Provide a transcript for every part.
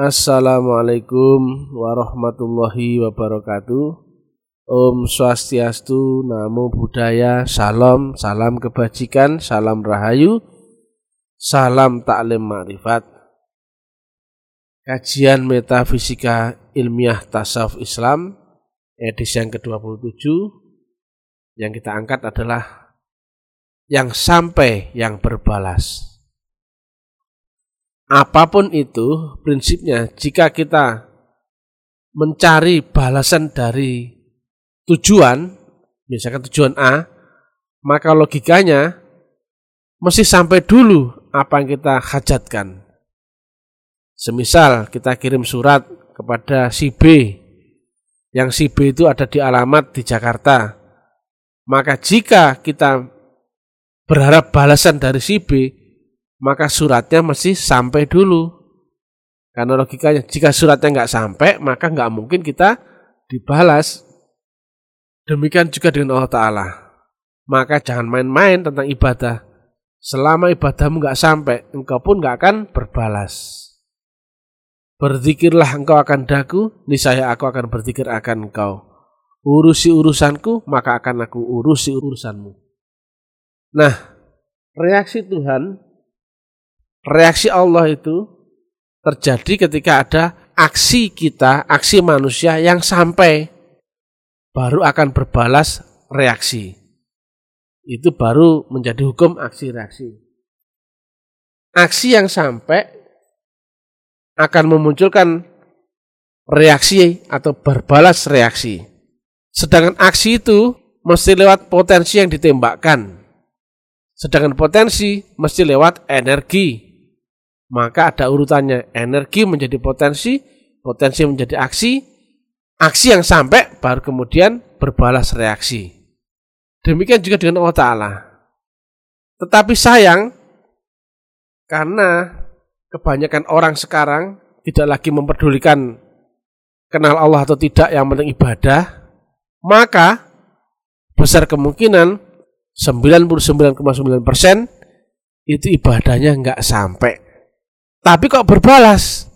Assalamualaikum warahmatullahi wabarakatuh. Om Swastiastu, Namo Buddhaya, Salam, salam kebajikan, salam rahayu, salam taklim ma'rifat. Kajian Metafisika Ilmiah Tasawuf Islam edisi yang ke-27 yang kita angkat adalah yang sampai yang berbalas apa pun itu prinsipnya jika kita mencari balasan dari tujuan misalkan tujuan A maka logikanya mesti sampai dulu apa yang kita hajatkan. Semisal kita kirim surat kepada si B yang si B itu ada di alamat di Jakarta maka jika kita berharap balasan dari si B maka suratnya mesti sampai dulu. Karena logikanya, jika suratnya nggak sampai, maka nggak mungkin kita dibalas. Demikian juga dengan Allah Ta'ala. Maka jangan main-main tentang ibadah. Selama ibadahmu nggak sampai, engkau pun nggak akan berbalas. Berzikirlah engkau akan daku, niscaya aku akan berzikir akan engkau. Urusi urusanku, maka akan aku urusi urusanmu. Nah, reaksi Tuhan reaksi Allah itu terjadi ketika ada aksi kita, aksi manusia yang sampai baru akan berbalas reaksi. Itu baru menjadi hukum aksi reaksi. Aksi yang sampai akan memunculkan reaksi atau berbalas reaksi. Sedangkan aksi itu mesti lewat potensi yang ditembakkan. Sedangkan potensi mesti lewat energi maka ada urutannya energi menjadi potensi, potensi menjadi aksi, aksi yang sampai baru kemudian berbalas reaksi. Demikian juga dengan Allah Ta'ala. Tetapi sayang, karena kebanyakan orang sekarang tidak lagi memperdulikan kenal Allah atau tidak yang penting ibadah, maka besar kemungkinan 99,9% itu ibadahnya nggak sampai tapi kok berbalas?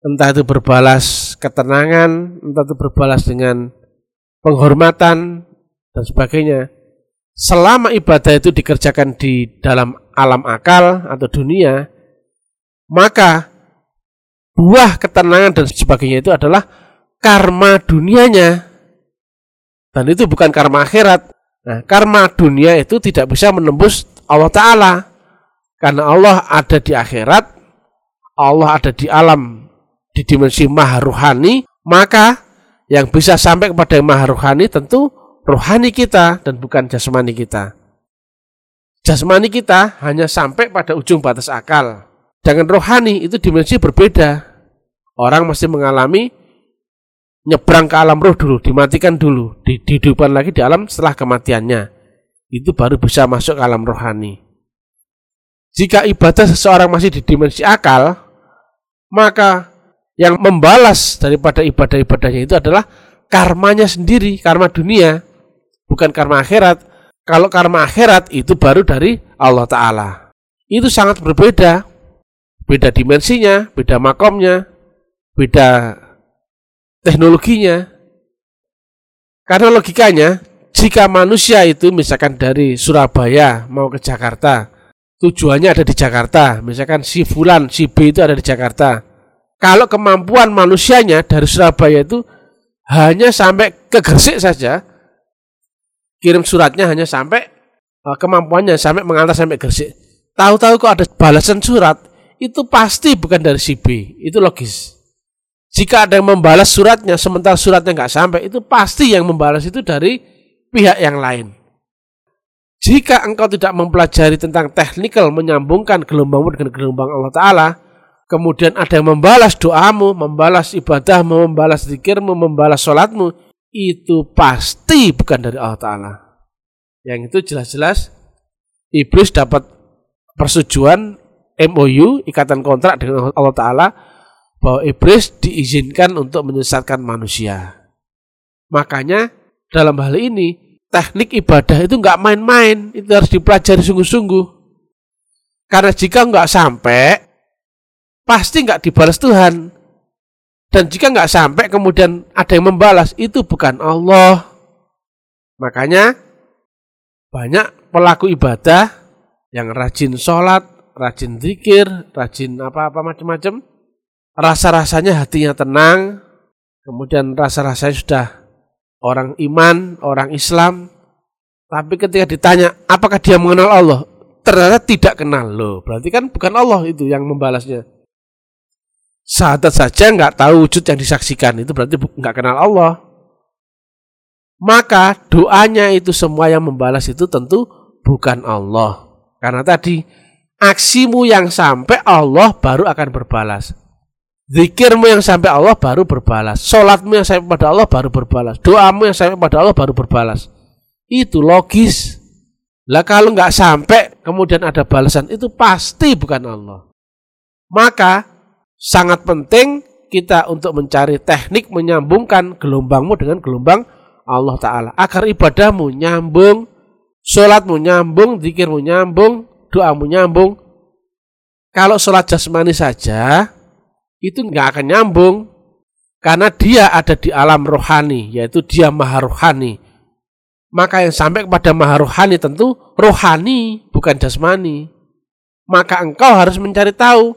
Entah itu berbalas ketenangan, entah itu berbalas dengan penghormatan dan sebagainya. Selama ibadah itu dikerjakan di dalam alam akal atau dunia, maka buah ketenangan dan sebagainya itu adalah karma dunianya. Dan itu bukan karma akhirat. Nah, karma dunia itu tidak bisa menembus Allah Ta'ala. Karena Allah ada di akhirat, Allah ada di alam di dimensi maha ruhani, maka yang bisa sampai kepada yang maha ruhani tentu rohani kita dan bukan jasmani kita. Jasmani kita hanya sampai pada ujung batas akal. Dengan rohani itu dimensi berbeda. Orang mesti mengalami nyebrang ke alam roh dulu, dimatikan dulu, dihidupkan lagi di alam setelah kematiannya. Itu baru bisa masuk ke alam rohani. Jika ibadah seseorang masih di dimensi akal, maka yang membalas daripada ibadah-ibadahnya itu adalah karmanya sendiri, karma dunia, bukan karma akhirat. Kalau karma akhirat itu baru dari Allah Ta'ala. Itu sangat berbeda. Beda dimensinya, beda makomnya, beda teknologinya. Karena logikanya, jika manusia itu misalkan dari Surabaya mau ke Jakarta, tujuannya ada di Jakarta, misalkan si Fulan, si B itu ada di Jakarta. Kalau kemampuan manusianya dari Surabaya itu hanya sampai ke Gresik saja, kirim suratnya hanya sampai eh, kemampuannya sampai mengantar sampai Gresik. Tahu-tahu kok ada balasan surat, itu pasti bukan dari si B, itu logis. Jika ada yang membalas suratnya sementara suratnya nggak sampai, itu pasti yang membalas itu dari pihak yang lain. Jika engkau tidak mempelajari tentang teknikal menyambungkan gelombangmu dengan gelombang Allah Ta'ala, kemudian ada yang membalas doamu, membalas ibadahmu, membalas zikirmu, membalas sholatmu, itu pasti bukan dari Allah Ta'ala. Yang itu jelas-jelas iblis dapat persetujuan MOU, ikatan kontrak dengan Allah Ta'ala, bahwa iblis diizinkan untuk menyesatkan manusia. Makanya dalam hal ini teknik ibadah itu nggak main-main, itu harus dipelajari sungguh-sungguh. Karena jika nggak sampai, pasti nggak dibalas Tuhan. Dan jika nggak sampai kemudian ada yang membalas, itu bukan Allah. Makanya banyak pelaku ibadah yang rajin sholat, rajin zikir, rajin apa-apa macam-macam. Rasa-rasanya hatinya tenang, kemudian rasa-rasanya sudah orang iman, orang Islam. Tapi ketika ditanya, apakah dia mengenal Allah? Ternyata tidak kenal loh. Berarti kan bukan Allah itu yang membalasnya sahadat saja nggak tahu wujud yang disaksikan itu berarti nggak kenal Allah. Maka doanya itu semua yang membalas itu tentu bukan Allah. Karena tadi aksimu yang sampai Allah baru akan berbalas. Zikirmu yang sampai Allah baru berbalas. Sholatmu yang sampai pada Allah baru berbalas. Doamu yang sampai pada Allah baru berbalas. Itu logis. Lah kalau nggak sampai kemudian ada balasan itu pasti bukan Allah. Maka sangat penting kita untuk mencari teknik menyambungkan gelombangmu dengan gelombang Allah Ta'ala. Agar ibadahmu nyambung, sholatmu nyambung, zikirmu nyambung, doamu nyambung. Kalau sholat jasmani saja, itu nggak akan nyambung. Karena dia ada di alam rohani, yaitu dia maha rohani. Maka yang sampai kepada maha rohani tentu rohani, bukan jasmani. Maka engkau harus mencari tahu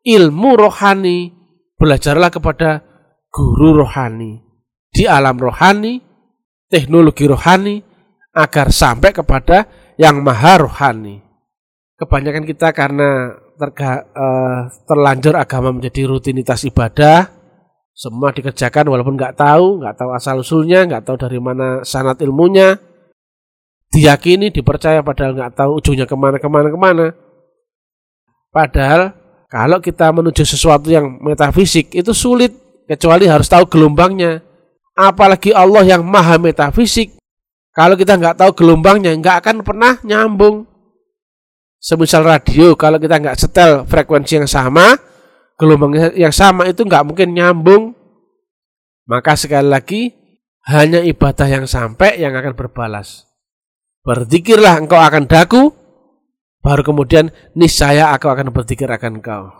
ilmu rohani, belajarlah kepada guru rohani. Di alam rohani, teknologi rohani, agar sampai kepada yang maha rohani. Kebanyakan kita karena terga, uh, terlanjur agama menjadi rutinitas ibadah, semua dikerjakan walaupun nggak tahu, nggak tahu asal usulnya, nggak tahu dari mana sanat ilmunya, diyakini, dipercaya padahal nggak tahu ujungnya ke mana ke mana ke mana. Padahal kalau kita menuju sesuatu yang metafisik itu sulit kecuali harus tahu gelombangnya. Apalagi Allah yang maha metafisik. Kalau kita nggak tahu gelombangnya nggak akan pernah nyambung. Semisal radio, kalau kita nggak setel frekuensi yang sama, gelombang yang sama itu nggak mungkin nyambung. Maka sekali lagi, hanya ibadah yang sampai yang akan berbalas. Berzikirlah engkau akan daku, Baru kemudian niscaya aku akan berpikir akan kau.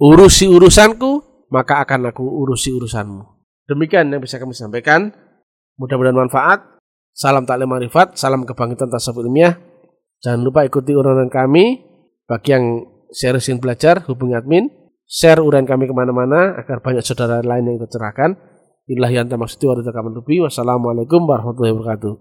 Urusi urusanku, maka akan aku urusi urusanmu. Demikian yang bisa kami sampaikan. Mudah-mudahan manfaat. Salam taklim marifat, salam kebangkitan tasawuf ilmiah. Jangan lupa ikuti uraian kami. Bagi yang seriusin belajar, hubungi admin. Share uraian kami ke mana-mana agar banyak saudara lain yang tercerahkan. Inilah yang maksudi wa Wassalamualaikum warahmatullahi wabarakatuh.